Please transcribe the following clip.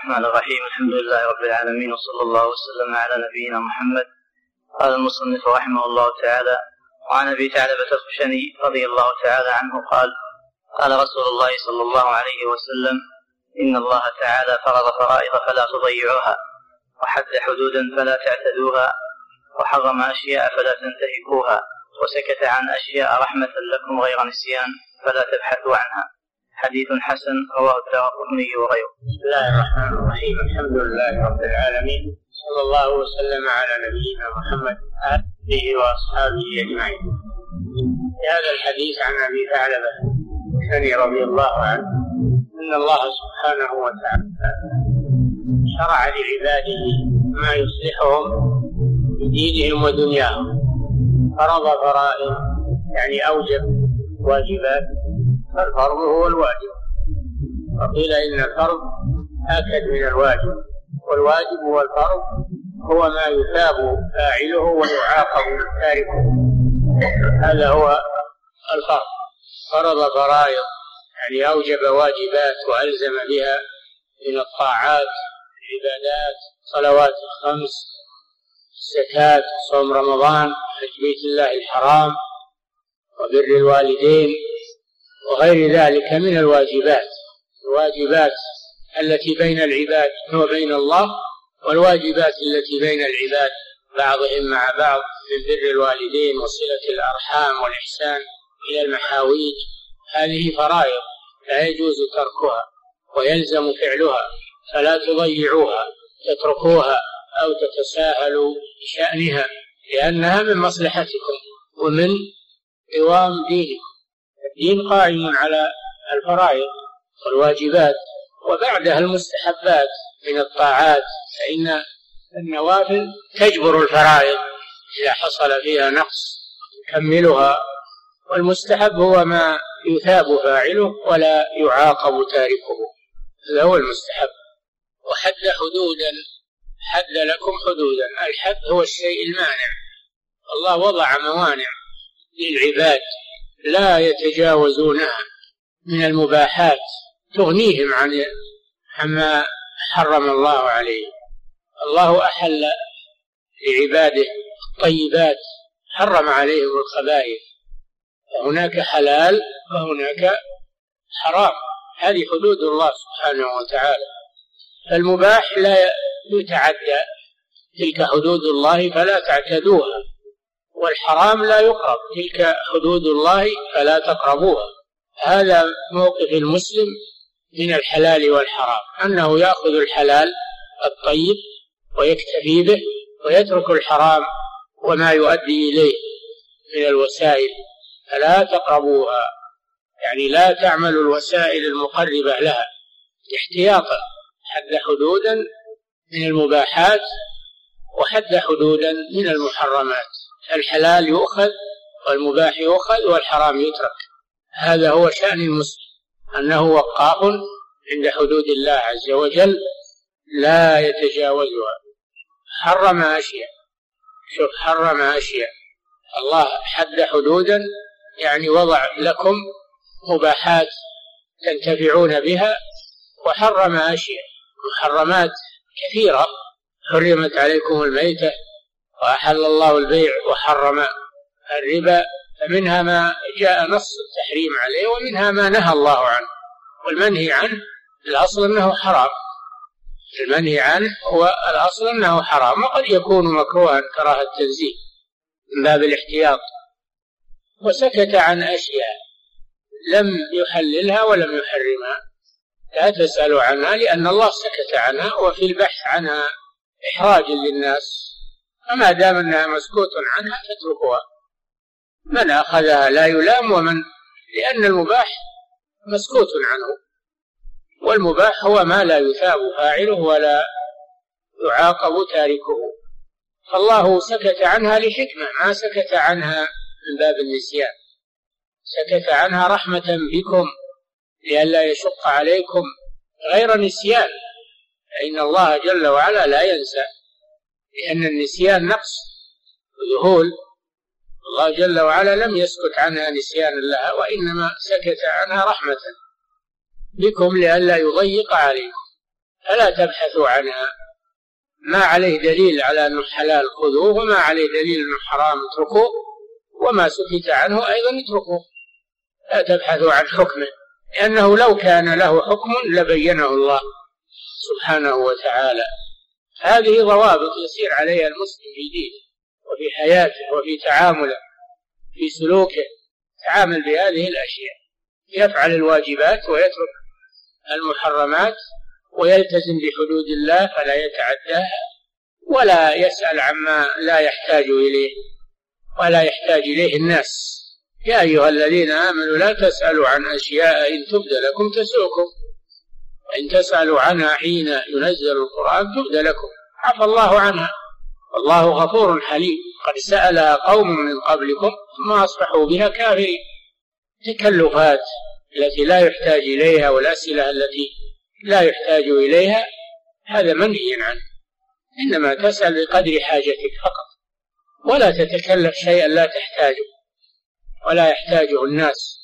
الرحمن الرحيم. الحمد لله رب العالمين وصلى الله وسلم على نبينا محمد. قال المصنف رحمه الله تعالى وعن أبي ثعلبة الخشني رضي الله تعالى عنه قال قال رسول الله صلى الله عليه وسلم إن الله تعالى فرض فرائض فلا تضيعوها وحد حدودا فلا تعتدوها وحرم أشياء فلا تنتهكوها وسكت عن أشياء رحمة لكم غير نسيان فلا تبحثوا عنها. حديث حسن رواه الدارقطني وغيره. بسم الله الرحمن الرحيم، الحمد لله رب العالمين، صلى الله وسلم على نبينا محمد آله وأصحابه أجمعين. في هذا الحديث عن أبي ثعلبة الثاني رضي الله عنه أن الله سبحانه وتعالى شرع لعباده ما يصلحهم في دينهم ودنياهم فرض فرائض يعني أوجب واجبات فالفرض هو الواجب. وقيل إن الفرض آكد من الواجب. والواجب هو الفرض هو ما يثاب فاعله ويعاقب تاركه. هذا هو الفرض. فرض فرائض يعني أوجب واجبات وألزم بها من الطاعات العبادات صلوات الخمس الزكاة صوم رمضان حج بيت الله الحرام وبر الوالدين وغير ذلك من الواجبات الواجبات التي بين العباد وبين الله والواجبات التي بين العباد بعضهم مع بعض من بر الوالدين وصلة الأرحام والإحسان إلى المحاويج. هذه فرائض لا يجوز تركها ويلزم فعلها فلا تضيعوها تتركوها أو تتساهلوا بشأنها لأنها من مصلحتكم ومن قوام دينكم. الدين قائم على الفرائض والواجبات وبعدها المستحبات من الطاعات فإن النوافل تجبر الفرائض إذا حصل فيها نقص تكملها والمستحب هو ما يثاب فاعله ولا يعاقب تاركه. هذا هو المستحب. وحد حدودا حد لكم حدودا. الحد هو الشيء المانع. الله وضع موانع للعباد. لا يتجاوزونها من المباحات تغنيهم عن عما حرم الله عليه. الله أحل لعباده الطيبات حرم عليهم الخبائث. فهناك حلال وهناك حرام. هذه حدود الله سبحانه وتعالى. فالمباح لا يتعدى تلك حدود الله فلا تعتدوها. والحرام لا يقرب. تلك حدود الله فلا تقربوها. هذا موقف المسلم من الحلال والحرام. أنه يأخذ الحلال الطيب ويكتفي به ويترك الحرام وما يؤدي إليه من الوسائل فلا تقربوها. يعني لا تعملوا الوسائل المقربة لها. احتياطا حد حدودا من المباحات وحد حدودا من المحرمات. الحلال يؤخذ والمباح يؤخذ والحرام يترك. هذا هو شأن المسلم. أنه وقاف عند حدود الله عز وجل لا يتجاوزها. حرم أشياء. شوف حرم أشياء. الله حد حدودا يعني وضع لكم مباحات تنتفعون بها وحرم أشياء. محرمات كثيرة. حرمت عليكم الميتة وأحل الله البيع وحرم الربا فمنها ما جاء نص التحريم عليه ومنها ما نهى الله عنه. والمنهي عنه الأصل أنه حرام. المنهي عنه هو الأصل أنه حرام وقد يكون مكروها كراهة التنزيه من باب الاحتياط. وسكت عن أشياء لم يحللها ولم يحرمها. لا تسألوا عنها لأن الله سكت عنها وفي البحث عنها إحراج للناس. فما دام أنها مسكوت عنها فاتركوها من أخذها لا يلام ومن لأن المباح مسكوت عنه. والمباح هو ما لا يثاب فاعله ولا يعاقب تاركه. فالله سكت عنها لحكمة ما سكت عنها من باب النسيان. سكت عنها رحمة بكم لئلا يشق عليكم غير نسيان. فإن الله جل وعلا لا ينسى. لأن النسيان نقص. وذهول الله جل وعلا لم يسكت عنها نسيانا لها وإنما سكت عنها رحمة بكم لئلا يضيق عليكم. فلا تبحثوا عنها؟ ما عليه دليل على أنه حلال خذوه وما عليه دليل أنه حرام اتركوه. وما سكت عنه أيضا اتركوه. لا تبحثوا عن حكمه. لأنه لو كان له حكم لبينه الله سبحانه وتعالى. هذه ضوابط يسير عليها المسلم في دينه وفي حياته وفي تعامله في سلوكه تعامل بهذه الأشياء يفعل الواجبات ويترك المحرمات ويلتزم بحدود الله فلا يتعداها ولا يسأل عما لا يحتاج إليه ولا يحتاج إليه الناس. يا أيها الذين آمنوا لا تسألوا عن أشياء إن تبد لكم تسؤكم إن تسألوا عنها حين ينزل القرآن تبد لكم. عفى الله عنها. والله غفور حليم. قد سألها قوم من قبلكم ثم أصبحوا بها كافرين. تكلفات التي لا يحتاج إليها والأسئلة التي لا يحتاج إليها هذا منهي عنه. إنما تسأل بقدر حاجتك فقط. ولا تتكلف شيئا لا تحتاجه. ولا يحتاجه الناس.